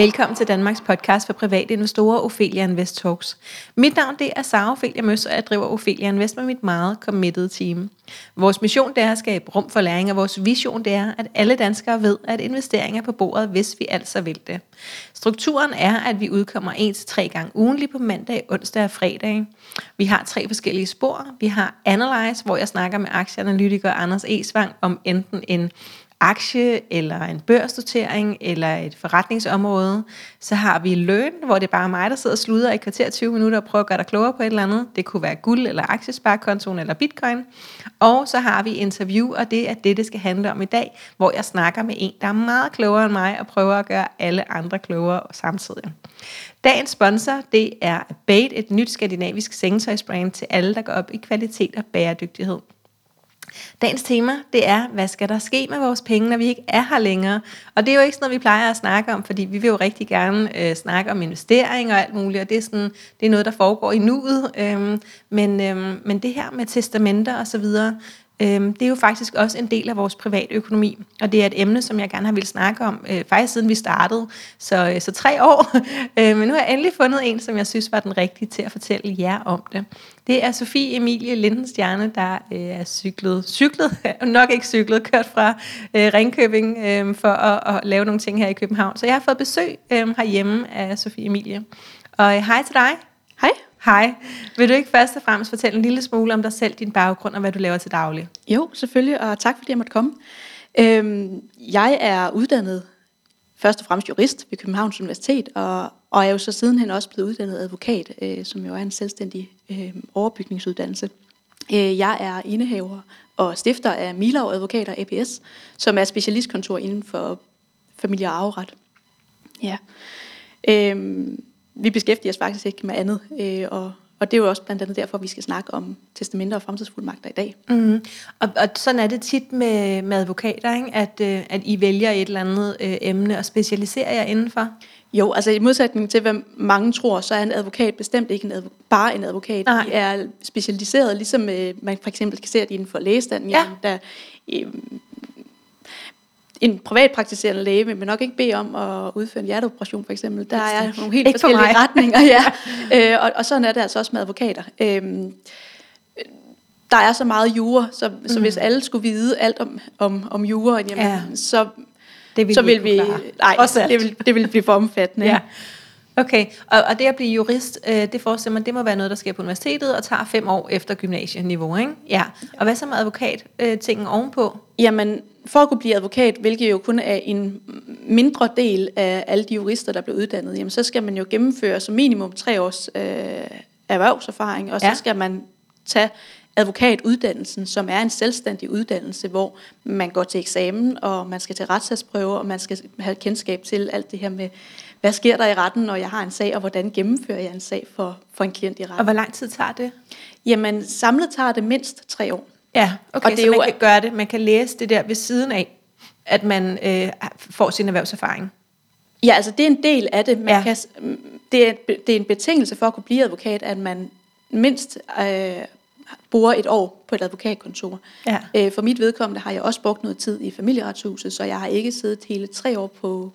Velkommen til Danmarks podcast for private investorer, Ophelia Invest Talks. Mit navn det er Sara Ophelia Møs, og jeg driver Ophelia Invest med mit meget committed team. Vores mission det er at skabe rum for læring, og vores vision det er, at alle danskere ved, at investeringer er på bordet, hvis vi altså vil det. Strukturen er, at vi udkommer 1-3 gange ugenligt på mandag, onsdag og fredag. Vi har tre forskellige spor. Vi har Analyze, hvor jeg snakker med aktieanalytiker Anders Esvang om enten en aktie, eller en børsnotering, eller et forretningsområde. Så har vi løn, hvor det er bare mig, der sidder og sluder i kvarter 20 minutter og prøver at gøre dig klogere på et eller andet. Det kunne være guld, eller aktiesparekontoen, eller bitcoin. Og så har vi interview, og det er det, det skal handle om i dag, hvor jeg snakker med en, der er meget klogere end mig, og prøver at gøre alle andre klogere samtidig. Dagens sponsor, det er Bait, et nyt skandinavisk sengetøjsbrand til alle, der går op i kvalitet og bæredygtighed. Dagens tema, det er, hvad skal der ske med vores penge, når vi ikke er her længere? Og det er jo ikke sådan noget, vi plejer at snakke om, fordi vi vil jo rigtig gerne øh, snakke om investering og alt muligt, og det er, sådan, det er noget, der foregår i nuet. Øhm, men, øhm, men det her med testamenter og så videre, Øhm, det er jo faktisk også en del af vores private økonomi, og det er et emne, som jeg gerne har vil snakke om, øh, faktisk siden vi startede, så, øh, så tre år. øh, men nu har jeg endelig fundet en, som jeg synes var den rigtige til at fortælle jer om det. Det er Sofie Emilie Lindenstjerne, der øh, er cyklet, cyklet, nok ikke cyklet, kørt fra øh, Ringkøbing øh, for at, at lave nogle ting her i København. Så jeg har fået besøg øh, herhjemme af Sofie Emilie. Og øh, hej til dig. Hej. Hej. Vil du ikke først og fremmest fortælle en lille smule om dig selv, din baggrund og hvad du laver til daglig? Jo, selvfølgelig, og tak fordi jeg måtte komme. Øhm, jeg er uddannet først og fremmest jurist ved Københavns Universitet, og, og er jo så sidenhen også blevet uddannet advokat, øh, som jo er en selvstændig øh, overbygningsuddannelse. Øh, jeg er indehaver og stifter af Milau Advokater APS, som er specialistkontor inden for familie- og arveret. Ja. Øhm, vi beskæftiger os faktisk ikke med andet, øh, og, og det er jo også blandt andet derfor, vi skal snakke om testamenter og fremtidsfuldmagter i dag. Mm. Og, og sådan er det tit med, med advokater, ikke? At, øh, at I vælger et eller andet øh, emne og specialiserer jer indenfor? Jo, altså i modsætning til, hvad mange tror, så er en advokat bestemt ikke en adv- bare en advokat. Nej. De er specialiseret, ligesom øh, man for eksempel kan se det inden for lægestanden. Ja. Der, øh, en privatpraktiserende læge vil man nok ikke bede om at udføre en hjerteoperation for eksempel. Der er nogle helt forskellige for retninger. Ja. øh, og, og sådan er det altså også med advokater. Øhm, der er så meget jure, så, mm. så hvis alle skulle vide alt om, om, om jure, jamen, ja. så, det vil så vil vi... Nej, det vil, det vil blive for omfattende. ja. Okay, og, og det at blive jurist, øh, det forestiller man, det må være noget, der sker på universitetet og tager fem år efter gymnasieniveau, ikke? Ja. Og hvad så med advokat, øh, tingen ovenpå? Jamen, for at kunne blive advokat, hvilket jo kun er en mindre del af alle de jurister, der bliver uddannet, jamen, så skal man jo gennemføre som minimum tre års øh, erhvervserfaring, og så ja. skal man tage advokatuddannelsen, som er en selvstændig uddannelse, hvor man går til eksamen, og man skal til retssagsprøver, og man skal have kendskab til alt det her med, hvad sker der i retten, når jeg har en sag, og hvordan gennemfører jeg en sag for, for en klient i retten. Og hvor lang tid tager det? Jamen, samlet tager det mindst tre år. Ja, okay, og det så jo, man kan gøre det, man kan læse det der ved siden af, at man øh, får sin erhvervserfaring. Ja, altså det er en del af det. Man ja. kan, det, er, det er en betingelse for at kunne blive advokat, at man mindst øh, bor et år på et advokatkontor. Ja. Øh, for mit vedkommende har jeg også brugt noget tid i familieretshuset, så jeg har ikke siddet hele tre år på,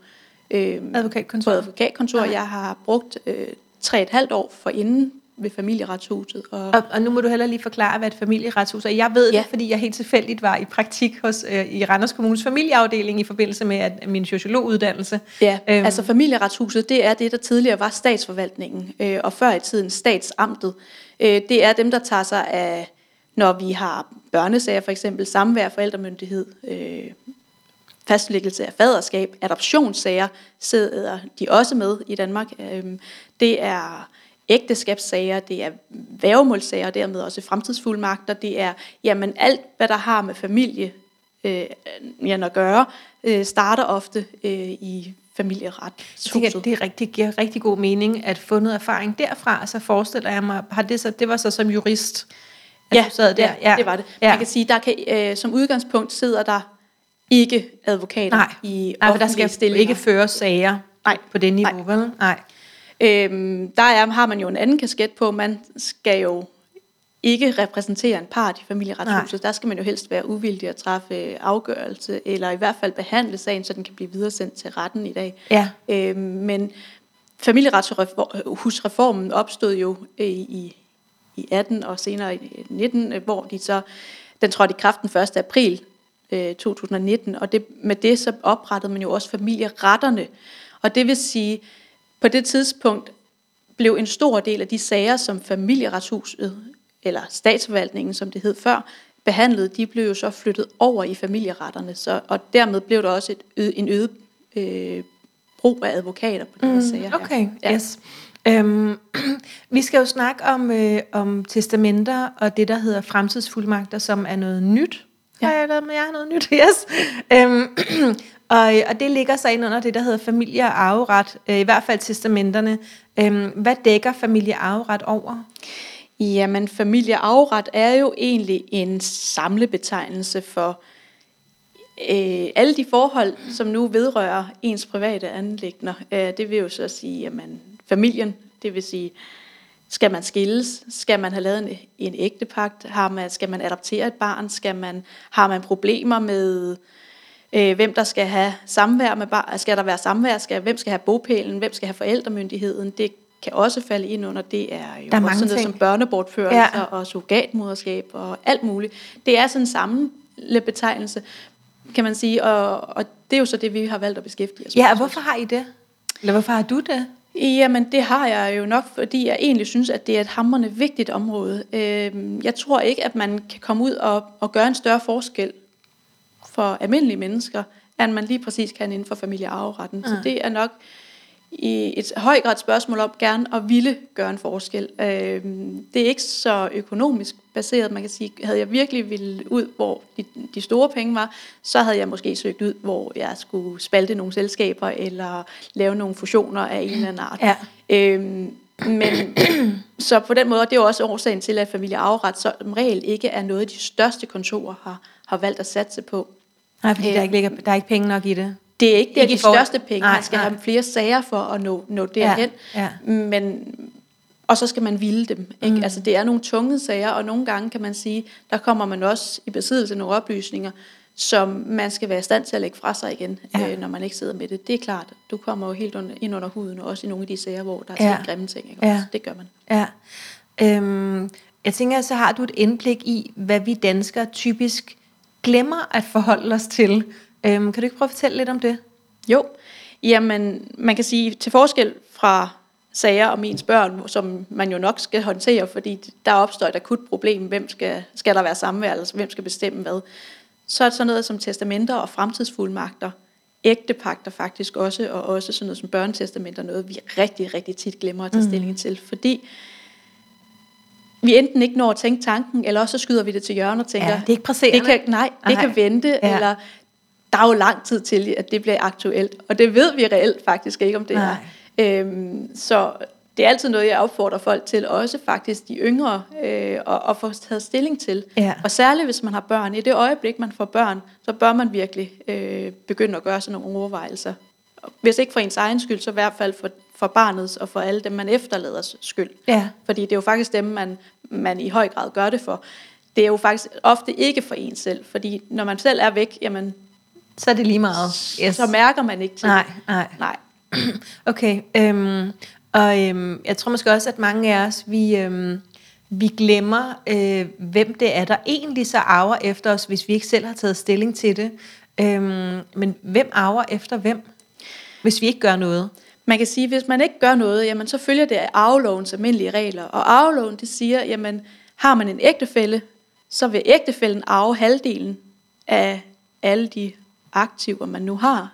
øh, advokatkontor. på advokatkontor. Nej. Jeg har brugt øh, tre et halvt år for inden ved familieretshuset. Og, og, og nu må du heller lige forklare, hvad et familieretshus er. Jeg ved ja. det, fordi jeg helt tilfældigt var i praktik hos øh, i Randers Kommunes familieafdeling i forbindelse med at, min sociologuddannelse. Ja, øhm. altså familieretshuset, det er det, der tidligere var statsforvaltningen, øh, og før i tiden statsamtet. Øh, det er dem, der tager sig af, når vi har børnesager, for eksempel samvær, forældremyndighed, øh, fastlæggelse af faderskab, adoptionssager sidder de også med i Danmark. Øh, det er ægteskabssager, det er værgemålssager, dermed også fremtidsfuldmagter, det er jamen alt, hvad der har med familie øh, at gøre, øh, starter ofte øh, i familieret. Det, det er rigtig, giver rigtig god mening at få noget erfaring derfra, så forestiller jeg mig, har det, så, det var så som jurist, at ja, du sad der? Ja, ja, det var det. Ja. Man kan sige, der kan, øh, som udgangspunkt sidder der ikke advokater nej, i nej, for der skal stillinger. ikke føre sager nej, på det niveau, nej. vel? Nej. Øhm, der er, har man jo en anden kasket på. Man skal jo ikke repræsenterer en part i familieretshuset. Der skal man jo helst være uvildig at træffe afgørelse, eller i hvert fald behandle sagen, så den kan blive videresendt til retten i dag. Ja. Øh, men familieretshusreformen opstod jo øh, i, i 18 og senere i 19, øh, hvor de så, den trådte i kraft den 1. april øh, 2019, og det, med det så oprettede man jo også familieretterne. Og det vil sige, på det tidspunkt blev en stor del af de sager, som familieretshuset, eller statsforvaltningen, som det hed før, behandlede, de blev jo så flyttet over i familieretterne, så, og dermed blev der også et, ø, en øget øh, brug af advokater på de her sager her. Okay, ja. yes. Øhm, vi skal jo snakke om, øh, om testamenter og det, der hedder fremtidsfuldmagter, som er noget nyt. Ja. Har jeg lavet med jer noget nyt? Yes. Øhm, og, og det ligger så ind under det, der hedder familie- og arveret, øh, i hvert fald testamenterne. Øhm, hvad dækker familie- og arveret over? Jamen, familieafret er jo egentlig en samlebetegnelse for øh, alle de forhold, som nu vedrører ens private anlægner. Øh, det vil jo så sige, jamen, familien, det vil sige, skal man skilles? Skal man have lavet en, en ægtepagt? Har man, skal man adoptere et barn? Skal man, har man problemer med, øh, hvem der skal have samvær med barn? Skal der være samvær? Skal, hvem skal have bopælen? Hvem skal have forældremyndigheden? Det kan også falde ind under, det er jo Der er også sådan noget ting. som børnebortførelser Ja. ja. og surrogatmoderskab og alt muligt. Det er sådan en samlebetegnelse, kan man sige, og, og det er jo så det, vi har valgt at beskæftige os Ja, med. og hvorfor har I det? Eller hvorfor har du det? Jamen, det har jeg jo nok, fordi jeg egentlig synes, at det er et hamrende vigtigt område. Øhm, Jeg tror ikke, at man kan komme ud og, og gøre en større forskel for almindelige mennesker, end man lige præcis kan inden for familiearveretten. Så det er nok i et høj grad spørgsmål om gerne at ville gøre en forskel. Øhm, Det er ikke så økonomisk baseret, man kan sige. Havde jeg virkelig ville ud, hvor de, de store penge var, så havde jeg måske søgt ud, hvor jeg skulle spalte nogle selskaber, eller lave nogle fusioner af en eller anden art. Ja. Øhm, men så på den måde, og det er jo også årsagen til, at familieafret som regel ikke er noget, de største kontorer har, har valgt at satse på. Nej, fordi Ja. der, ikke ligger, der er ikke penge nok i det. Det er ikke, det er Ikke de forhold- største penge. Nej, man skal nej. have flere sager for at nå, nå derhen. Ja, Men, og så skal man ville dem. Ikke? Mm. Altså, det er nogle tunge sager, og nogle gange kan man sige, der kommer man også i besiddelse af nogle oplysninger, som man skal være i stand til at lægge fra sig igen, Ja. ja. øh, når man ikke sidder med det. Det er klart, du kommer jo helt under, ind under huden, og også i nogle af de sager, hvor der er Ja. ja. grimme ting. Ikke? Ja. Det gør man. Ja. Øhm, jeg tænker, så har du et indblik i, hvad vi danskere typisk glemmer at forholde os til. Øhm, kan du ikke prøve at fortælle lidt om det? Jo, jamen man kan sige, til forskel fra sager om ens børn, som man jo nok skal håndtere, fordi der opstår et akut problem, hvem skal, skal der være samvær, eller hvem skal bestemme hvad, så er det sådan noget som testamenter og fremtidsfuldmagter, ægtepagter faktisk også, og også sådan noget som børnetestamenter, noget vi rigtig, rigtig tit glemmer at tage stilling til, fordi vi enten ikke når at tænke tanken, eller også så skyder vi det til hjørne og tænker, Ja, det er ikke presserende. det kan, nej, det Nej. kan vente, ja. eller der er jo lang tid til, at det bliver aktuelt. Og det ved vi reelt faktisk ikke, om det Nej. er. Øhm, så det er altid noget, jeg opfordrer folk til, også faktisk de yngre, øh, at, at få taget stilling til. Ja. Og særligt, hvis man har børn. I det øjeblik, man får børn, så bør man virkelig øh, begynde at gøre sådan nogle overvejelser. Hvis ikke for ens egen skyld, så i hvert fald for, for barnets og for alle dem, man efterladers skyld. Ja. Fordi det er jo faktisk dem, man, man i høj grad gør det for. Det er jo faktisk ofte ikke for en selv, fordi når man selv er væk, jamen, Så er det lige meget. yes. så mærker man ikke til Nej, nej. Nej. Okay, øhm, og øhm, jeg tror måske også, at mange af os, vi, øhm, vi glemmer, øh, hvem det er, der egentlig så arver efter os, hvis vi ikke selv har taget stilling til det. Øhm, men hvem arver efter hvem, hvis vi ikke gør noget? Man kan sige, at hvis man ikke gør noget, jamen, så følger det af arvelovens almindelige regler. Og arveloven det siger, jamen, har man en ægtefælle, så vil ægtefællen arve halvdelen af alle de aktiver, man nu har,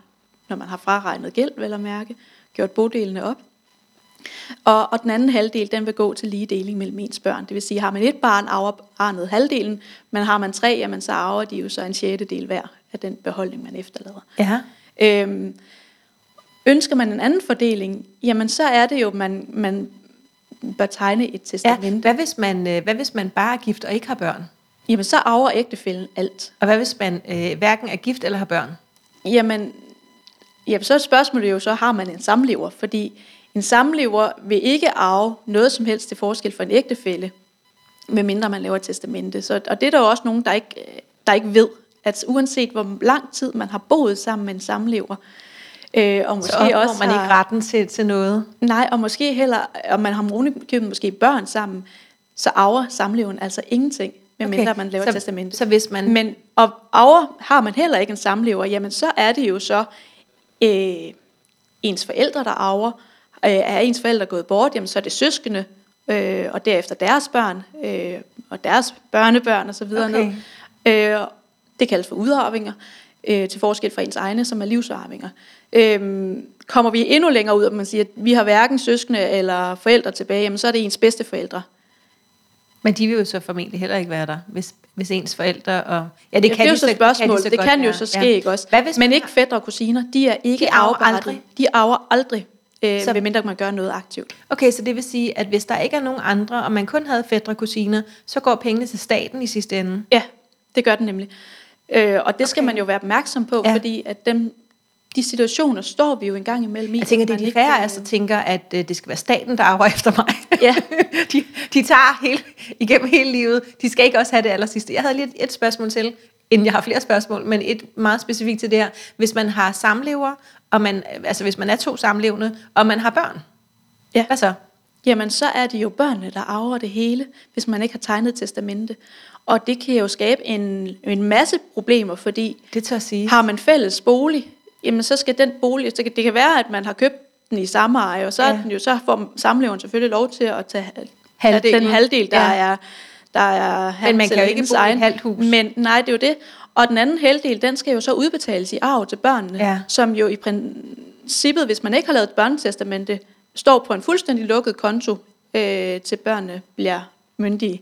når man har fraregnet gæld, vel at mærke, gjort bodelene op. Og, og den anden halvdel, den vil gå til lige deling mellem ens børn. Det vil sige, har man et barn, arver barnet halvdelen, men har man tre, jamen, så arver de jo så en sjettedel hver af den beholdning, man efterlader. Ja. Øhm, ønsker man en anden fordeling, jamen så er det jo, man, man bør tegne et ja. testament. Hvad, hvis man, øh, hvad hvis man bare er gift og ikke har børn? Jamen så arver ægtefælden alt. Og hvad hvis man øh, hverken er gift eller har børn? Jamen, jamen så er spørgsmålet jo så, har man en samlever? Fordi en samlever vil ikke arve noget som helst til forskel for en ægtefælle. medmindre man laver et testamente. Så, og det er der jo også nogen, der ikke, der ikke ved, at uanset hvor lang tid man har boet sammen med en samlever, øh, og måske så også man har, ikke retten til, til noget. Nej, og måske heller, og man har købt måske børn sammen, så arver samleven altså ingenting, medmindre okay. man laver så, testamente. Så hvis man... Men og arver har man heller ikke en samlever, jamen så er det jo så øh, ens forældre, der arver. Øh, er ens forældre gået bort, jamen så er det søskende, øh, og derefter deres børn, øh, og deres børnebørn osv. Okay. Øh, det kaldes for udarvinger, øh, til forskel fra ens egne, som er livsarvinger. Øh, kommer vi endnu længere ud, og man siger, at vi har hverken søskende eller forældre tilbage, jamen så er det ens bedste forældre. Men de vil jo så formentlig heller ikke være der, hvis, hvis ens forældre og... Ja, det, ja, kan det er jo så et spørgsmål. Kan de så det kan jo så ske, ja. ikke også? Hvad, hvis Men ikke fætter og kusiner, de er ikke de aldrig. De arver aldrig øh, så, medmindre man gør noget aktivt. Okay, så det vil sige, at hvis der ikke er nogen andre, og man kun havde fætter og kusiner, så går pengene til staten i sidste ende? Ja, det gør den nemlig. Øh, og det okay. skal man jo være opmærksom på, ja. fordi at dem, de situationer står vi jo en gang imellem i. Jeg tænker, det er de færre, af tænker, at øh, det skal være staten, der arver efter mig. Ja. de, de tager hele, igennem hele livet. De skal ikke også have det aller sidste. Jeg havde lige et, et spørgsmål til, inden jeg har flere spørgsmål, men et meget specifikt til det her. Hvis man har samlever, og man, altså hvis man er to samlevende, og man har børn, ja. hvad så? Jamen, så er det jo børnene, der arver det hele, hvis man ikke har tegnet testamente. Og det kan jo skabe en, en masse problemer, fordi det tør sige. har man fælles bolig, jamen så skal den bolig, så kan, det kan være, at man har købt den i samme eje, og så, ja. den jo, så får samleveren selvfølgelig lov til at tage halvdelen. den halvdel, der ja. er der er Men man kan jo ikke bo egen. i et halvt hus. Men nej, det er jo det. Og den anden halvdel, den skal jo så udbetales i arv til børnene, ja. som jo i princippet, hvis man ikke har lavet et børnetestamente, står på en fuldstændig lukket konto, øh, til børnene bliver myndige.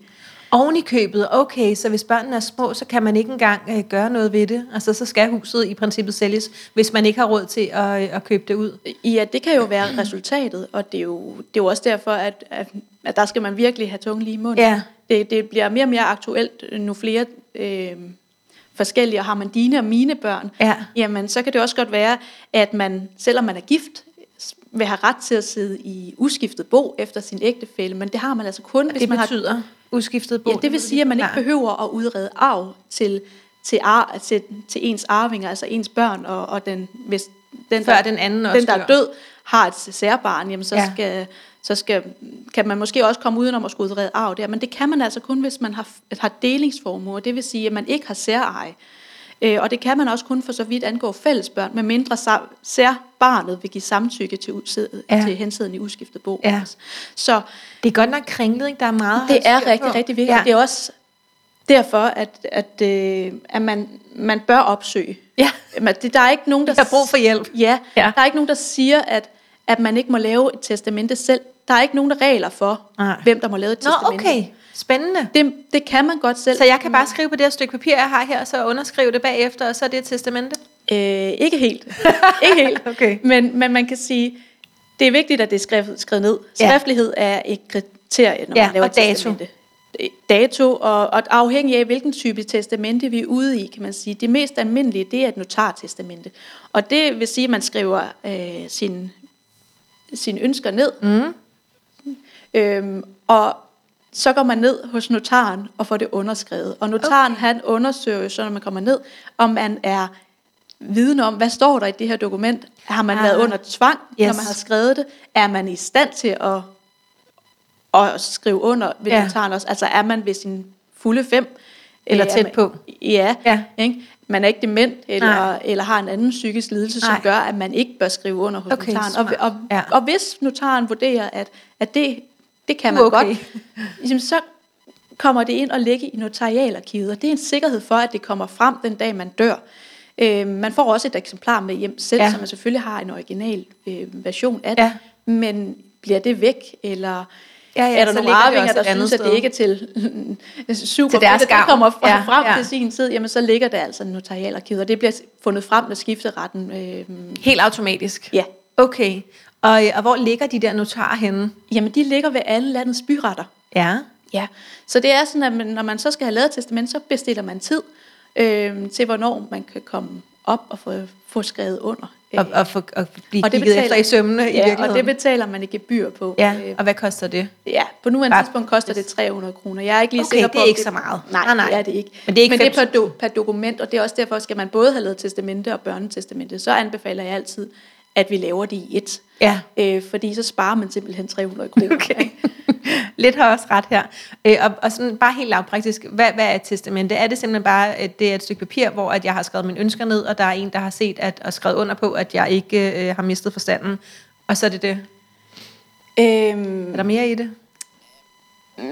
Oven i købet, okay, så hvis børnene er små, så kan man ikke engang øh, gøre noget ved det. Altså, så skal huset i princippet sælges, hvis man ikke har råd til at, øh, at købe det ud. Ja, det kan jo være resultatet, og det er jo, det er jo også derfor, at, at, at der skal man virkelig have tungen lige i munden. Ja. Det, det bliver mere og mere aktuelt, nu flere øh, forskellige, og har man dine og mine børn, ja. jamen så kan det også godt være, at man, selvom man er gift, vil have ret til at sidde i uskiftet bo efter sin ægtefælle, men det har man altså kun, hvis det man betyder har... uskiftet bo? Ja, det vil sige, at man ikke behøver at udrede arv til, til, ar, til, til ens arvinger, altså ens børn, og, og den, hvis den, Før der, den, anden den, der er død, har et særbarn, jamen så, ja. skal, så skal, kan man måske også komme udenom at skulle udrede arv der, men det kan man altså kun, hvis man har, har delingsformuer, det vil sige, at man ikke har særeje. Øh, og det kan man også kun for så vidt angå fællesbørn, med mindre sær barnet vil give samtykke til, ja. til hensiden i uskiftet bo. Ja. Så det er godt nok kringlet, ikke? Der er meget Det er rigtig, rigtig vigtigt. Ja. Det er også derfor, at, at, øh, at man, man bør opsøge. Ja. Det, der er ikke nogen, der... har brug for hjælp. Ja, ja, der er ikke nogen, der siger, at, at man ikke må lave et testamente selv. Der er ikke nogen der regler for, Nej. hvem der må lave et Nå, testamente. okay. Spændende. Det, det kan man godt selv. Så jeg kan bare skrive på det her stykke papir, jeg har her, så underskrive det bagefter, og så er det et testamente? Øh, ikke helt. ikke helt. okay. men, men man kan sige, det er vigtigt, at det er skrevet, skrevet ned. Skriftlighed ja. er et kriterie, når ja, man laver og dato. Dato, og, og afhængig af, hvilken type testamente vi er ude i, kan man sige. Det mest almindelige, det er et notartestamente. Og det vil sige, at man skriver øh, sin, sine ønsker ned. Mm. Øhm, og så går man ned hos notaren og får det underskrevet. Og notaren okay. han undersøger så, når man kommer ned, om man er viden om, hvad står der i det her dokument? Har man ah. været under tvang, yes. når man har skrevet det? Er man i stand til at, at skrive under ved ja. notaren også? Altså er man ved sin fulde fem? Eller tæt man, på? Ja, ja. Ikke? man er ikke dement, eller, eller har en anden psykisk lidelse, som Nej. gør, at man ikke bør skrive under hos okay, notaren. Og, og, ja. og hvis notaren vurderer, at, at det det kan man okay. godt. Ligesom, så kommer det ind og ligger i notarialarkivet, og det er en sikkerhed for, at det kommer frem den dag, man dør. Øh, man får også et eksemplar med hjem selv, ja. så man selvfølgelig har en original øh, version af det. Ja. Men bliver det væk, eller ja, ja, er der nogle arvinger, der synes, sted. at det ikke er til super til deres det kommer frem, ja, frem ja. til sin tid, jamen så ligger det altså i notarialarkivet, og det bliver fundet frem med skifteretten. Øh, Helt automatisk? Ja. Okay, og, og hvor ligger de der notarer henne? Jamen, de ligger ved alle landets byretter. Ja. Ja, så det er sådan, at man, når man så skal have lavet testament, så bestiller man tid øh, til, hvornår man kan komme op og få, få skrevet under Og, og, for, og blive Og det betaler- efter i sømmene i Ja, og virkeligheden. det betaler man et gebyr på. ja, Øh, og hvad koster det? Ja, på nuværende Bare- tidspunkt koster det 300 kroner. Jeg er ikke lige Okay, sikker det på, er om ikke så meget. Nej, Nej, nej. det er det ikke. Men det er ikke Men det er per, do, per dokument, og det er også derfor, skal man både have lavet testamente og børnetestamente. Så anbefaler jeg altid, at vi laver det i et. Ja. Øh, fordi så sparer man simpelthen 300 kroner. Okay. Lidt har også ret her. Øh, og, og sådan bare helt lavpraktisk, hvad, hvad er et testamente? Er det simpelthen bare, at det er et stykke papir, hvor at jeg har skrevet mine ønsker ned, og der er en, der har set at, og skrevet under på, at jeg ikke øh, har mistet forstanden, og så er det det. øhm, Er der mere i det?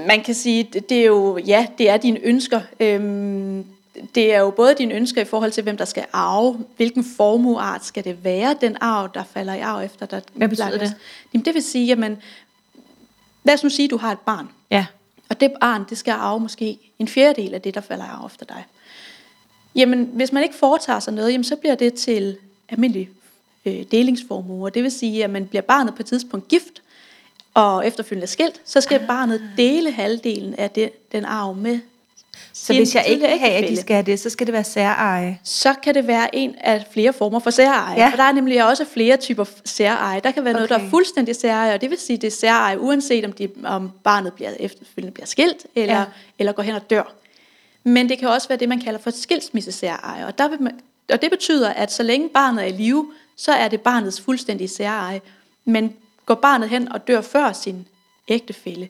Man kan sige, det, det er jo, ja, det er dine ønsker. Øhm, det er jo både dine ønsker i forhold til, hvem der skal arve, hvilken formueart skal det være, den arv, der falder i arv efter dig. Hvad betyder det? Jamen, det vil sige, jamen, lad os nu sige, at du har et barn, Ja. og det barn, det skal arve måske en fjerdedel af det, der falder i arv efter dig. Jamen, hvis man ikke foretager sig noget, jamen, så bliver det til almindelig øh, delingsformue, det vil sige, at man bliver barnet på et tidspunkt gift, og efterfølgende skilt, så skal barnet dele halvdelen af det, den arv med Så hvis jeg ikke vil have, at de skal have det, så skal det være særeje. så kan det være en af flere former for særeje. Ja. For der er nemlig også flere typer særeje. Der kan være okay. noget, der er fuldstændig særeje, og det vil sige, det er særeje, uanset om, de, om barnet bliver efterfølgende bliver skilt, eller, ja. eller går hen og dør. Men det kan også være det, man kalder for skilsmissesæreje. Og, der vil man, og det betyder, at så længe barnet er i live, så er det barnets fuldstændige særeje. Men går barnet hen og dør før sin ægtefælle,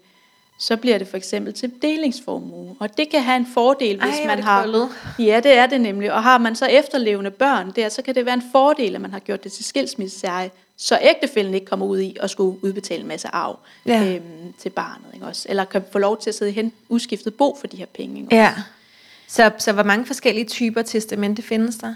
så bliver det for eksempel til delingsformue. Og det kan have en fordel, hvis Ej, man har... krøllet. Ja, det er det nemlig. Og har man så efterlevende børn der, så kan det være en fordel, at man har gjort det til skilsmisseseje, så ægtefælden ikke kommer ud i at skulle udbetale en masse arv Ja. øhm, til barnet. Ikke også? Eller kan få lov til at sidde hen uskiftet bo for de her penge. Ikke? Ja. Så, så hvor mange forskellige typer testamente findes der?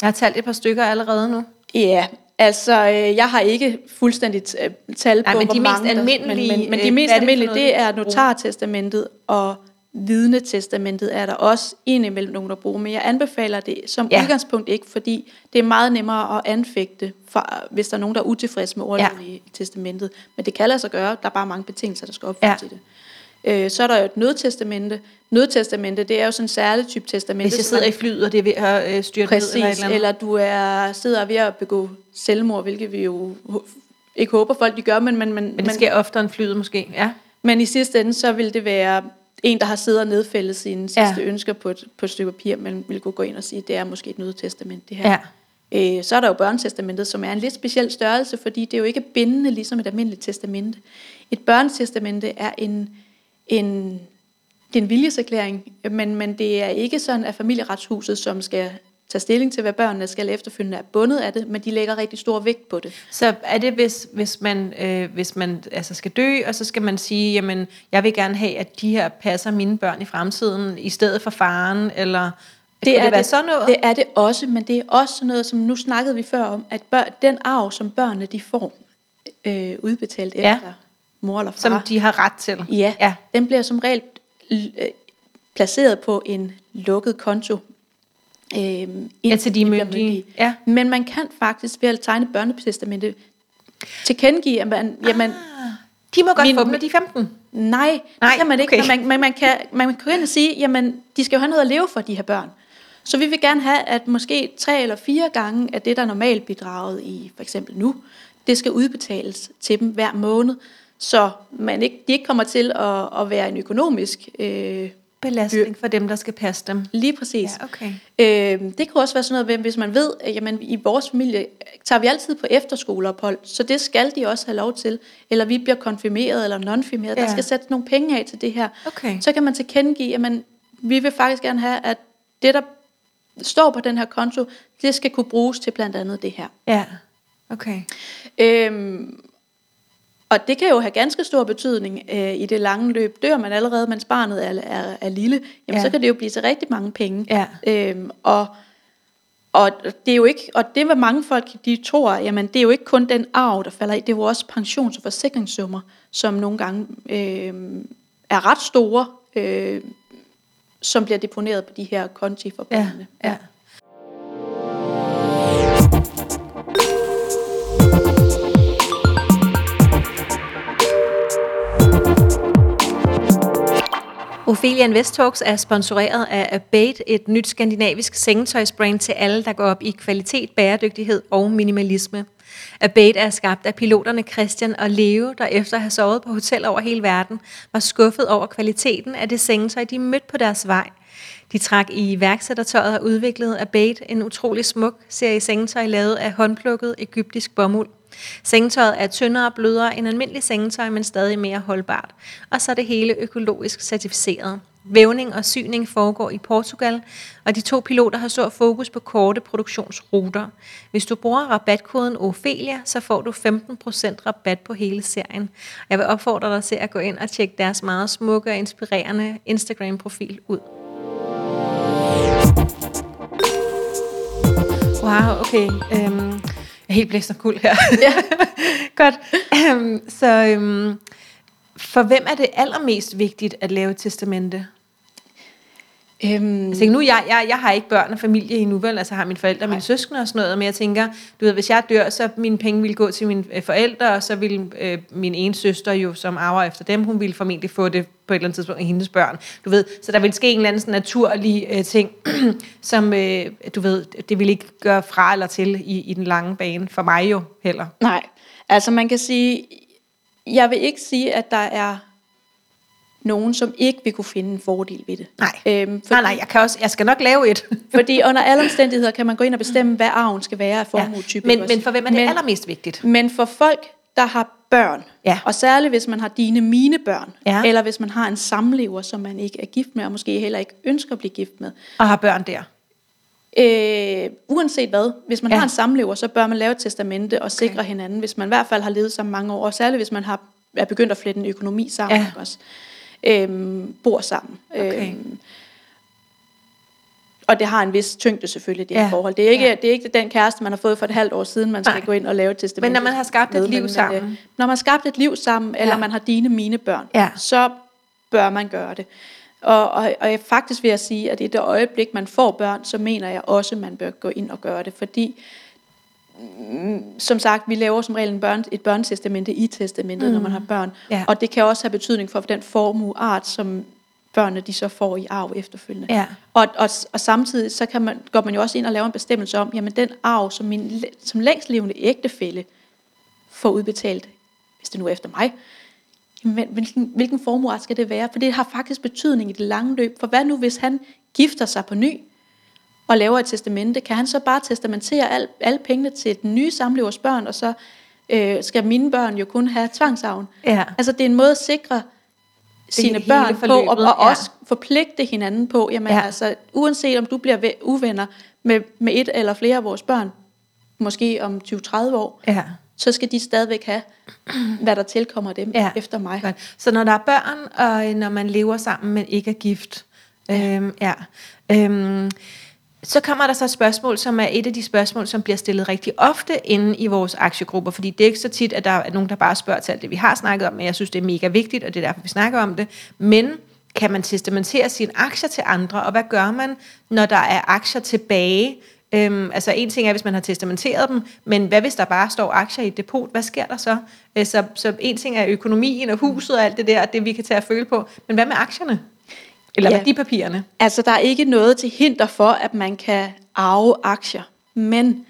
Jeg har talt et par stykker allerede nu. Ja, altså øh, jeg har ikke fuldstændigt øh, tal på, Nej, men hvor de mest mange der- almindelige, men, men, men øh, de mest det almindelige, det du er notartestamentet og vidnetestamentet er der også indimellem nogen, der bruger, men jeg anbefaler det som Ja. udgangspunkt ikke, fordi det er meget nemmere at anfægte, for, hvis der er nogen, der er utilfredse med ordlyden Ja. i testamentet. Men det kan lade sig gøre, der er bare mange betingelser, der skal opfyldes Ja. til det. Øh, så er der jo et nødtestamente. Nødtestamente, det er jo sådan en særlig type testamente. Hvis jeg sidder man- i flyet, og det er ved at øh, styrte ned eller eller eller du er, sidder ved at begå selvmord, hvilket vi jo ikke håber folk, de gør, men, men, men, Men det sker oftere end flyet måske. Ja. men i sidste ende, så vil det være en, der har siddet og nedfældet sine sidste ja. ønsker på et, på et stykke papir, men vil kunne gå ind og sige, det er måske et nødtestament, det her. Ja. Øh, så er der jo børnetestamentet, som er en lidt speciel størrelse, fordi det er jo ikke bindende, ligesom et almindeligt testamente. Et børnetestamente er en, en, det er en viljeserklæring, men, men det er ikke sådan, at familieretshuset, som skal tage stilling til, hvad børnene skal efterfølgende, er bundet af det, men de lægger rigtig stor vægt på det. Så er det, hvis, hvis man, øh, hvis man altså skal dø, og så skal man sige, jamen, jeg vil gerne have, at de her passer mine børn i fremtiden, i stedet for faren, eller det er det være sådan noget? Det er det også, men det er også sådan noget, som nu snakkede vi før om, at bør, den arv, som børnene de får øh, udbetalt Ja. Mor eller far, som de har ret til? ja, ja. den bliver som regel øh, placeret på en lukket konto. Øh, Ja, til de myndige. Ja. Men man kan faktisk ved at tegne et børnetestamente tilkendegive, at man, jamen, De må godt Min- få dem, når de er 15. Nej, det Nej, kan man ikke. okay. Man, man, man, kan, man kan ind og sige, jamen, de skal jo have noget at leve for, de her børn. Så vi vil gerne have, at måske tre eller fire gange af det, der er normalt bidraget i for eksempel nu, det skal udbetales til dem hver måned, så man ikke, de ikke kommer til at, at være en økonomisk... Øh, Belastning for dem, der skal passe dem. lige præcis. Ja, okay. Øh, det kan også være sådan noget, hvis man ved, at jamen, i vores familie tager vi altid på efterskoleophold, så det skal de også have lov til. Eller vi bliver konfirmeret eller nonfirmeret. Ja. Der skal sættes nogle penge af til det her. Okay. Så kan man tilkendegive, at man, vi vil faktisk gerne have, at det, der står på den her konto, det skal kunne bruges til blandt andet det her. Ja, okay. Øhm, og det kan jo have ganske stor betydning øh, i det lange løb. Dør man allerede, mens barnet er, er, er lille, jamen Ja. ja. så kan det jo blive til rigtig mange penge. Ja. Øhm, og, og det er jo ikke, og det var mange folk, de tror, jamen det er jo ikke kun den arv, der falder i, det er jo også pensions- og forsikringssummer, som nogle gange øh, er ret store, øh, som bliver deponeret på de her konti for Ja, børnene. ja. Ophelia Invest Talks er sponsoreret af Abate, et nyt skandinavisk sengetøjsbrand til alle, der går op i kvalitet, bæredygtighed og minimalisme. Abate er skabt af piloterne Christian og Leo, der efter at have sovet på hotel over hele verden, var skuffet over kvaliteten af det sengetøj, de mødte på deres vej. De trak i værksættertøjet og udviklede Abate, en utrolig smuk serie sengetøj lavet af håndplukket egyptisk bomuld. Sengetøjet er tyndere og blødere end almindelig sengetøj, men stadig mere holdbart. Og så er det hele økologisk certificeret. Vævning og syning foregår i Portugal, og de to piloter har stor fokus på korte produktionsruter. Hvis du bruger rabatkoden Ophelia, så får du 15% rabat på hele serien. Jeg vil opfordre dig til at gå ind og tjekke deres meget smukke og inspirerende Instagram-profil ud. Wow, okay. Øhm, er helt blæst og kul her. Ja. Godt. Um, så um, for hvem er det allermest vigtigt at lave et testamente? Øhm. Altså, nu, jeg, jeg, jeg har ikke børn og familie endnu, vel? Altså, har mine forældre og mine søskende og sådan noget, men jeg tænker, du ved, hvis jeg dør, så mine penge vil gå til mine øh, forældre, og så vil øh, min ene søster jo, som arver efter dem, hun ville formentlig få det på et eller andet tidspunkt af hendes børn. Du ved, så der vil ske en eller anden sådan naturlig øh, ting, som, øh, du ved, det vil ikke gøre fra eller til i, i den lange bane, for mig jo heller. Nej, altså man kan sige, jeg vil ikke sige, at der er nogen, som ikke vil kunne finde en fordel ved det. Nej, øhm, fordi, nej, nej jeg, kan også, jeg skal nok lave et. fordi under alle omstændigheder kan man gå ind og bestemme, hvad arven skal være af formuetype. Ja, men, men for hvem er det men, allermest vigtigt? Men for folk, der har børn, ja. og særligt hvis man har dine mine børn, ja. eller hvis man har en samlever, som man ikke er gift med, og måske heller ikke ønsker at blive gift med. Og har børn der? Øh, uanset hvad, hvis man ja. har en samlever, så bør man lave et testamente og sikre okay. hinanden, hvis man i hvert fald har levet sammen mange år, og særligt hvis man har er begyndt at flette en økonomi sammen ja. også øhm, bor sammen. Okay. Øhm, og det har en vis tyngde selvfølgelig, det ja. forhold. Det er, ikke, ja. det er ikke den kæreste, man har fået for et halvt år siden, man skal Nej. gå ind og lave et testament. Men når man har skabt et liv sammen. Men, når man har skabt et liv sammen, ja. eller man har dine mine børn, ja. så bør man gøre det. Og, og, og jeg faktisk vil jeg sige, at i det øjeblik, man får børn, så mener jeg også, at man bør gå ind og gøre det. Fordi som sagt, vi laver som regel en børn, et børnetestamente i testamentet, mm. når man har børn. Ja. Og det kan også have betydning for den formueart, som børnene de så får i arv efterfølgende. Ja. Og, og, og samtidig så kan man, går man jo også ind og laver en bestemmelse om, jamen den arv, som min som længstlevende ægtefælle får udbetalt, hvis det nu er efter mig, jamen, hvilken, hvilken formueart skal det være? For det har faktisk betydning i det lange løb. For hvad nu, hvis han gifter sig på ny, og laver et testamente, kan han så bare testamentere al, alle pengene til den nye samlevers børn, og så øh, skal mine børn jo kun have tvangsavn. Ja. Altså det er en måde at sikre sine børn på, og, og ja. også forpligte hinanden på, jamen ja. altså, uanset om du bliver uvenner med, med et eller flere af vores børn, måske om 20-30 år, ja. så skal de stadigvæk have, hvad der tilkommer dem ja. efter mig. Godt. Så når der er børn, og når man lever sammen, men ikke er gift, ja. Øhm, ja. Øhm, så kommer der så et spørgsmål, som er et af de spørgsmål, som bliver stillet rigtig ofte inde i vores aktiegrupper, fordi det er ikke så tit, at der er nogen, der bare spørger til alt det, vi har snakket om, men jeg synes, det er mega vigtigt, og det er derfor, vi snakker om det. Men kan man testamentere sine aktier til andre, og hvad gør man, når der er aktier tilbage? Øhm, altså en ting er, hvis man har testamenteret dem, men hvad hvis der bare står aktier i et depot? Hvad sker der så? Øh, så, så en ting er økonomien og huset og alt det der, det vi kan tage at føle på, men hvad med aktierne? Eller ja. værdipapirerne? Altså, der er ikke noget til hinder for, at man kan arve aktier. Men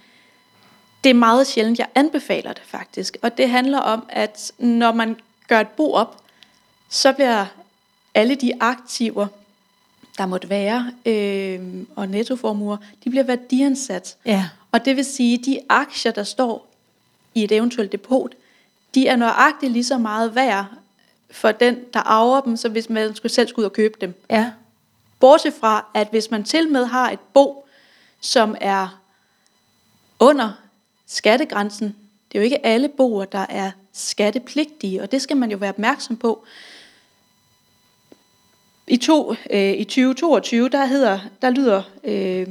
det er meget sjældent, jeg anbefaler det faktisk. Og det handler om, at når man gør et bo op, så bliver alle de aktiver, der måtte være, øh, og nettoformuer, de bliver værdiansat. Ja. Og det vil sige, at de aktier, der står i et eventuelt depot, de er nøjagtigt lige så meget værd for den, der arver dem, så hvis man skulle selv skulle ud og købe dem. Ja. Bortset fra, at hvis man til med har et bo, som er under skattegrænsen, det er jo ikke alle boer, der er skattepligtige, og det skal man jo være opmærksom på. I, to, øh, i 2022, der, hedder, der lyder øh,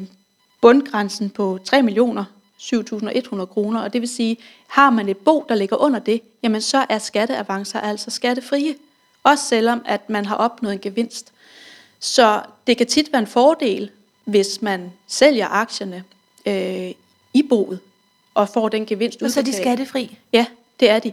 bundgrænsen på 3 millioner 7.100 kroner, og det vil sige, har man et bo, der ligger under det, jamen så er skatteavancer altså skattefrie, også selvom at man har opnået en gevinst. Så det kan tit være en fordel, hvis man sælger aktierne øh, i boet, og får den gevinst udbetalt. Så er de skattefri? Ja, det er de.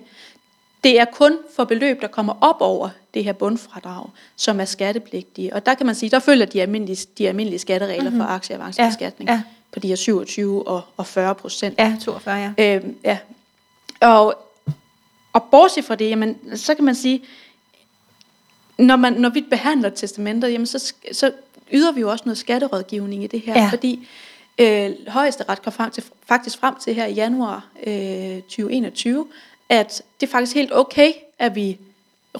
Det er kun for beløb, der kommer op over det her bundfradrag, som er skattepligtige. Og der kan man sige, der følger de almindelige, de almindelige skatteregler mm-hmm. for aktieavancebeskatning Ja, ja. På de her 27 og, og 40 procent. Ja, 42, ja. Øhm, ja. Og, og bortset fra det, jamen, så kan man sige, når, man, når vi behandler testamenter, jamen, så, så yder vi jo også noget skatterådgivning i det her, Ja. fordi øh, højesteret kom frem til, faktisk frem til her i januar øh, 2021, at det er faktisk helt okay, at vi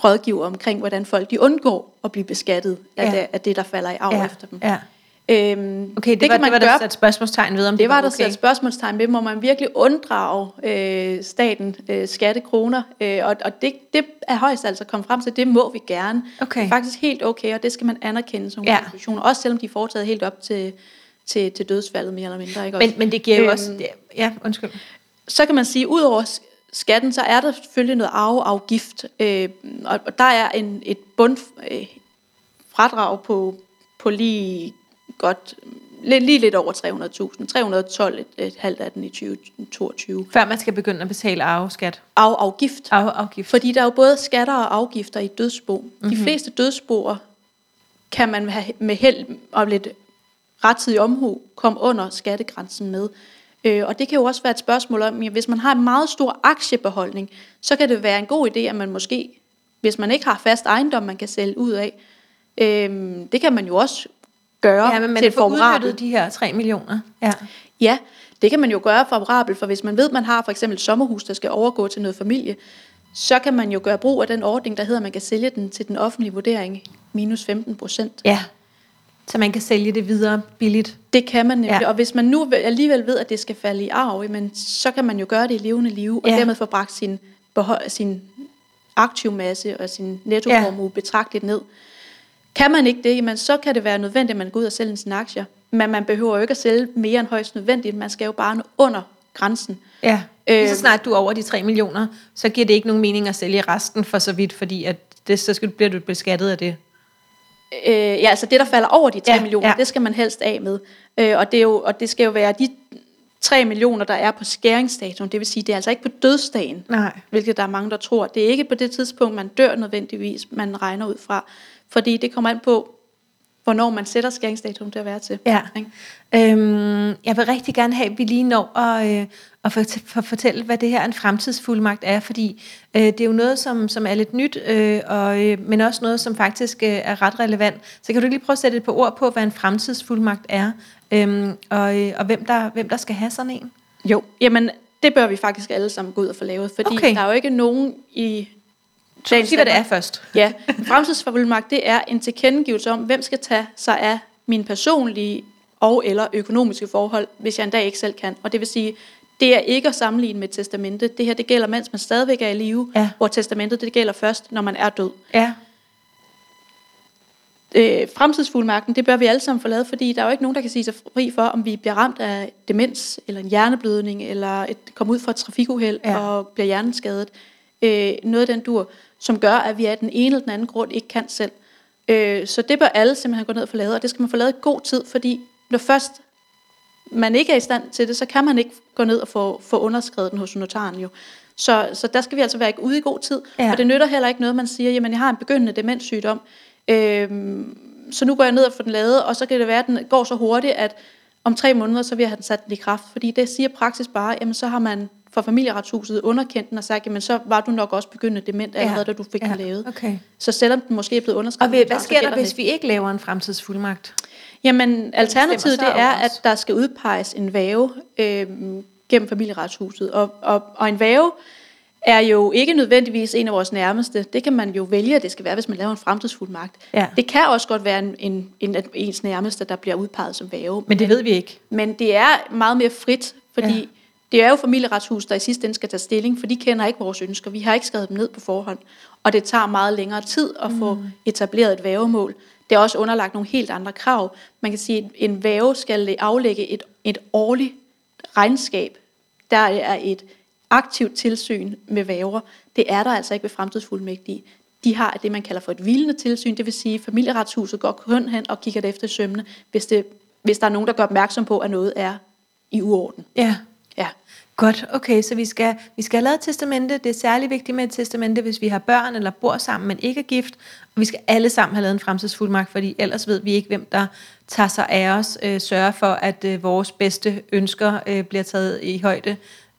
rådgiver omkring, hvordan folk de undgår at blive beskattet af, Ja. det, af det, der falder i arv ja. efter dem. Ja. Øhm, Okay, det, det, var, det var der sat spørgsmålstegn ved, om det, det var der okay. sat spørgsmålstegn ved, må man virkelig unddrage øh, staten øh, skattekroner, øh, og, og det, det er højst altså kommet frem til, det må vi gerne. Okay. Det er faktisk helt okay, og det skal man anerkende som Ja. institutioner, også selvom de er foretaget helt op til, til, til dødsfaldet mere eller mindre. Ikke? Men, også? men det giver jo Øhm, også... det- Ja, undskyld. så kan man sige, ud over sk- skatten, så er der selvfølgelig noget arveafgift, øh, og, og der er en, et bund øh, fradrag på, på lige godt, lidt, lige lidt over 300.000, 312 et, halvt af den i 2022. Før man skal begynde at betale arveskat. Arveafgift. Arveafgift. Fordi der er jo både skatter og afgifter i dødsbo. Mm-hmm. De fleste dødsboer kan man have med held og lidt rettidig omhu komme under skattegrænsen med. Øh, og det kan jo også være et spørgsmål om, at hvis man har en meget stor aktiebeholdning, så kan det være en god idé, at man måske, hvis man ikke har fast ejendom, man kan sælge ud af, øh, det kan man jo også gøre ja, men man til et favorabelt de her 3 millioner. Ja. Ja, det kan man jo gøre favorabelt, for hvis man ved, man har for eksempel et sommerhus, der skal overgå til noget familie, så kan man jo gøre brug af den ordning, der hedder, at man kan sælge den til den offentlige vurdering minus 15 procent. ja. Så man kan sælge det videre billigt. Det kan man nemlig, Ja. og hvis man nu vel- alligevel ved, at det skal falde i arv, men så kan man jo gøre det i levende liv, og Ja. dermed få bragt sin, behold, sin aktivmasse og sin nettoformue ja. betragteligt ned. Kan man ikke det, jamen, så kan det være nødvendigt, at man går ud og sælger sine aktier. Men man behøver jo ikke at sælge mere end højst nødvendigt. Man skal jo bare under grænsen. Ja. Lige så Øh, snart du er over de 3 millioner, så giver det ikke nogen mening at sælge resten for så vidt, fordi at det, så skal, bliver du beskattet af det. Øh, ja, altså det, der falder over de 3 Ja, millioner, ja. det skal man helst af med. Øh, og, det er jo, og det skal jo være de 3 millioner, der er på skæringsdatoen. Det vil sige, det er altså ikke på dødsdagen, Nej. hvilket der er mange, der tror. Det er ikke på det tidspunkt, man dør nødvendigvis, man regner ud fra. Fordi det kommer an på, hvornår man sætter skæringsdatoen til at være til. Ja. Ikke? Øhm, jeg vil rigtig gerne have, at vi lige når at, øh, at for, fortælle, hvad det her en fremtidsfuldmagt er, fordi øh, det er jo noget, som, som er lidt nyt, øh, og, øh, men også noget, som faktisk øh, er ret relevant. Så kan du lige prøve at sætte et par ord på, hvad en fremtidsfuldmagt er, øhm, og, øh, og hvem, der, hvem der skal have sådan en? Jo, jamen det bør vi faktisk alle sammen gå ud og få lavet, fordi okay. der er jo ikke nogen i Så sig, hvad det er først. Ja, en fremtidsfuldmagt, det er en tilkendegivelse om, hvem skal tage sig af mine personlige og eller økonomiske forhold, hvis jeg en dag ikke selv kan. Og det vil sige, det er ikke at sammenligne med et testamente. Det her, det gælder, mens man stadigvæk er i live, Ja. hvor testamentet, det gælder først, når man er død. Ja, Øh, fremtidsfuldmagten, det bør vi alle sammen få lavet, fordi der er jo ikke nogen, der kan sige sig fri for, om vi bliver ramt af demens, eller en hjerneblødning, eller et, kommer ud fra et trafikuheld Ja. ja. og bliver hjerneskadet. Øh, noget af den dur, som gør, at vi af den ene eller den anden grund ikke kan selv. Øh, så det bør alle simpelthen gå ned og få lavet, og det skal man få lavet i god tid, fordi når først man ikke er i stand til det, så kan man ikke gå ned og få, få underskrevet den hos notaren jo. Så, så der skal vi altså være ude i god tid. Ja. Og det nytter heller ikke noget, man siger, jamen jeg har en begyndende demenssygdom, øhm, så nu går jeg ned og får den lavet, og så kan det være, at den går så hurtigt, at om tre måneder, så vil jeg have den sat den i kraft. Fordi det siger praksis bare, jamen så har man fra familieretshuset underkendt den og sagt, jamen så var du nok også begyndende dement allerede, ja. da du fik ja, den lavet. okay. Så selvom den måske er blevet Og underskrevet, hvad, så hvad sker der, hvis det. vi ikke laver en fremtidsfuldmagt? Jamen, alternativet det er, at der skal udpeges en væve øh, gennem familieretshuset. Og, og, og en væve er jo ikke nødvendigvis en af vores nærmeste. Det kan man jo vælge, at det skal være, hvis man laver en fremtidsfuldmagt. Ja. Det kan også godt være en, en, en ens nærmeste, der bliver udpeget som væve. Men det ved vi ikke. Men det er meget mere frit, fordi Ja. Det er jo familieretshuset, der i sidste ende skal tage stilling, for de kender ikke vores ønsker. Vi har ikke skrevet dem ned på forhånd. Og det tager meget længere tid at få Mm. etableret et vævemål. Det er også underlagt nogle helt andre krav. Man kan sige, at en væve skal aflægge et, et årligt regnskab. Der er et aktivt tilsyn med væver. Det er der altså ikke ved fremtidsfuldmægtige. De har det, man kalder for et hvilende tilsyn, det vil sige, at familieretshuset går kun hen og kigger det efter i sømne, hvis, det, hvis der er nogen, der gør opmærksom på, at noget er i uorden. Ja. Ja. Godt, okay, så vi skal, vi skal have lavet et testamente. Det er særlig vigtigt med et testamente, hvis vi har børn eller bor sammen, men ikke er gift. Og vi skal alle sammen have lavet en fremtidsfuldmagt, fordi ellers ved vi ikke, hvem der tager sig af os, øh, sørger for, at øh, vores bedste ønsker øh, bliver taget i højde.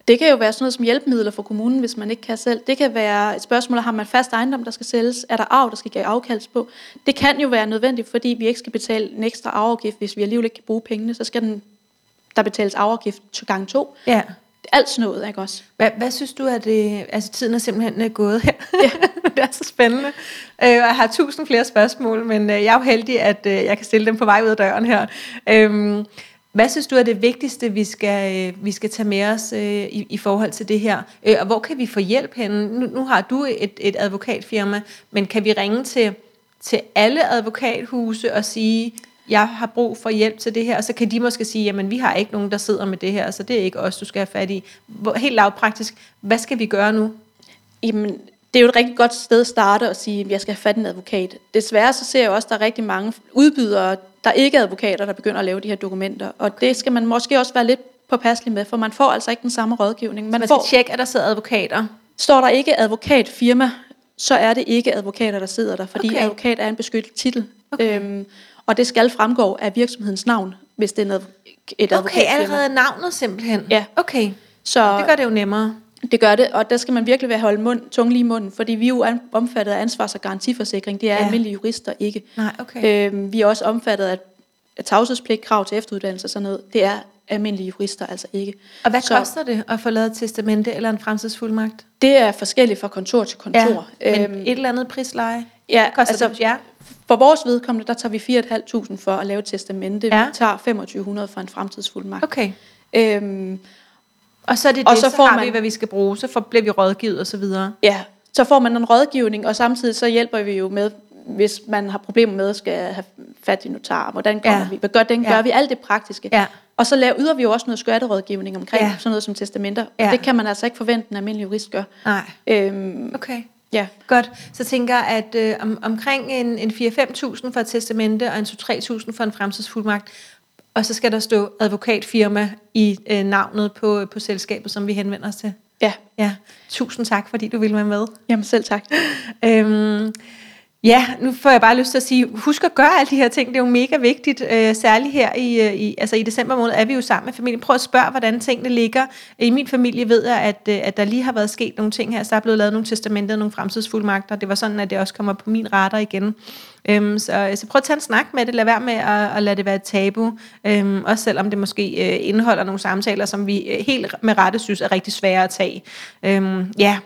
Det kan jo være sådan noget som hjælpemidler for kommunen, hvis man ikke kan selv. Det kan være et spørgsmål, har man fast ejendom, der skal sælges? Er der arv, der skal give afkalds på? Det kan jo være nødvendigt, fordi vi ikke skal betale en ekstra arveafgift, hvis vi alligevel ikke kan bruge pengene. Så skal den, der betales til gang to. Ja. Alt sådan noget, ikke også? Hvad, hvad synes du, at det, altså tiden er simpelthen øh, gået her? Ja. det er så spændende. Øh, jeg har tusind flere spørgsmål, men øh, jeg er jo heldig, at øh, jeg kan stille dem på vej ud af døren her. Øhm, hvad synes du er det vigtigste, vi skal, øh, vi skal tage med os øh, i, i forhold til det her? Øh, og hvor kan vi få hjælp henne? Nu, nu har du et, et advokatfirma, men kan vi ringe til, til alle advokathuse og sige, jeg har brug for hjælp til det her, og så kan de måske sige, jamen vi har ikke nogen, der sidder med det her, så det er ikke os, du skal have fat i. Helt lavpraktisk, hvad skal vi gøre nu? Jamen, det er jo et rigtig godt sted at starte og sige, at jeg skal have fat i en advokat. Desværre så ser jeg også, at der er rigtig mange udbydere, der ikke er advokater, der begynder at lave de her dokumenter. Og det skal man måske også være lidt påpasselig med, for man får altså ikke den samme rådgivning. Man, man får, tjekke, at der sidder advokater. Står der ikke advokatfirma, så er det ikke advokater, der sidder der, fordi okay. advokat er en beskyttet titel. Okay. Øhm, og det skal fremgå af virksomhedens navn, hvis det er et advokatfirma. Okay, allerede navnet simpelthen? Ja. Okay, så det gør det jo nemmere. Det gør det, og der skal man virkelig være holde mund, tung lige i munden, fordi vi er jo omfattet af ansvars- og garantiforsikring. Det er ja. almindelige jurister ikke. Nej, okay. Øhm, vi er også omfattet af, af tavshedspligt, krav til efteruddannelse og sådan noget. Det er almindelige jurister altså ikke. Og hvad Så, koster det at få lavet et testamente eller en fremtidsfuldmagt? Det er forskelligt fra kontor til kontor. Ja, men øhm, et eller andet prisleje? Ja, koster altså, det, ja. For vores vedkommende, der tager vi 4.500 for at lave et testamente. Ja. Vi tager 2500 for en fremtidsfuldmagt. Okay. Øhm, og så er det og det, så, så får har man, vi, hvad vi skal bruge, så får, bliver vi rådgivet og så videre. Ja, så får man en rådgivning, og samtidig så hjælper vi jo med, hvis man har problemer med at skal have fat i notar, hvordan kommer ja. vi, hvad gør, den ja. gør vi, alt det praktiske. Ja. Og så laver, yder vi jo også noget skatterådgivning omkring ja. sådan noget som testamenter. Ja. Det kan man altså ikke forvente, en almindelig jurist gør. Nej. Øhm, okay. Ja. Godt. Så tænker jeg, at øh, om, omkring en, en 4-5.000 for et testamente og en 2-3.000 for en fremtidsfuldmagt, og så skal der stå advokatfirma i øh, navnet på, på selskabet, som vi henvender os til. Ja. ja. Tusind tak, fordi du ville være med. Jamen selv tak. øhm, Ja, nu får jeg bare lyst til at sige, husk at gøre alle de her ting, det er jo mega vigtigt, øh, særligt her i, øh, i, altså i december måned er vi jo sammen med familien. Prøv at spørge, hvordan tingene ligger. I min familie ved jeg, at, øh, at der lige har været sket nogle ting her, så der er blevet lavet nogle testamenter, nogle fremtidsfuldmagter. Det var sådan, at det også kommer på min radar igen. Øhm, så, øh, så prøv at tage en snak med det, lad være med at, at lade det være et tabu, øhm, også selvom det måske øh, indeholder nogle samtaler, som vi helt med rette synes er rigtig svære at tage. Øhm, ja,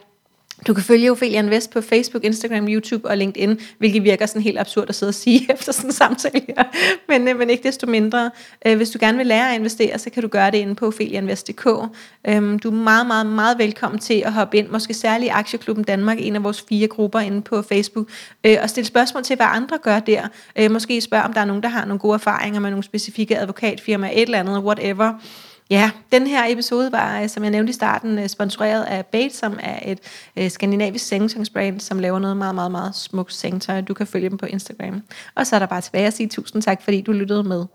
du kan følge Ophelia Invest på Facebook, Instagram, YouTube og LinkedIn, hvilket virker sådan helt absurd at sidde og sige efter sådan en samtale her. Men, øh, men ikke desto mindre. Øh, hvis du gerne vil lære at investere, så kan du gøre det inde på opheliainvest.dk. Øhm, du er meget, meget, meget velkommen til at hoppe ind, måske særligt i Aktieklubben Danmark, en af vores fire grupper inde på Facebook, øh, og stille spørgsmål til, hvad andre gør der. Øh, måske spørg, om der er nogen, der har nogle gode erfaringer med nogle specifikke advokatfirmaer, et eller andet, whatever. Ja, den her episode var, øh, som jeg nævnte i starten, øh, sponsoreret af Bates, som er et øh, skandinavisk sengetøjsbrand, som laver noget meget, meget, meget smukt sengetøj. Du kan følge dem på Instagram. Og så er der bare tilbage at sige tusind tak, fordi du lyttede med.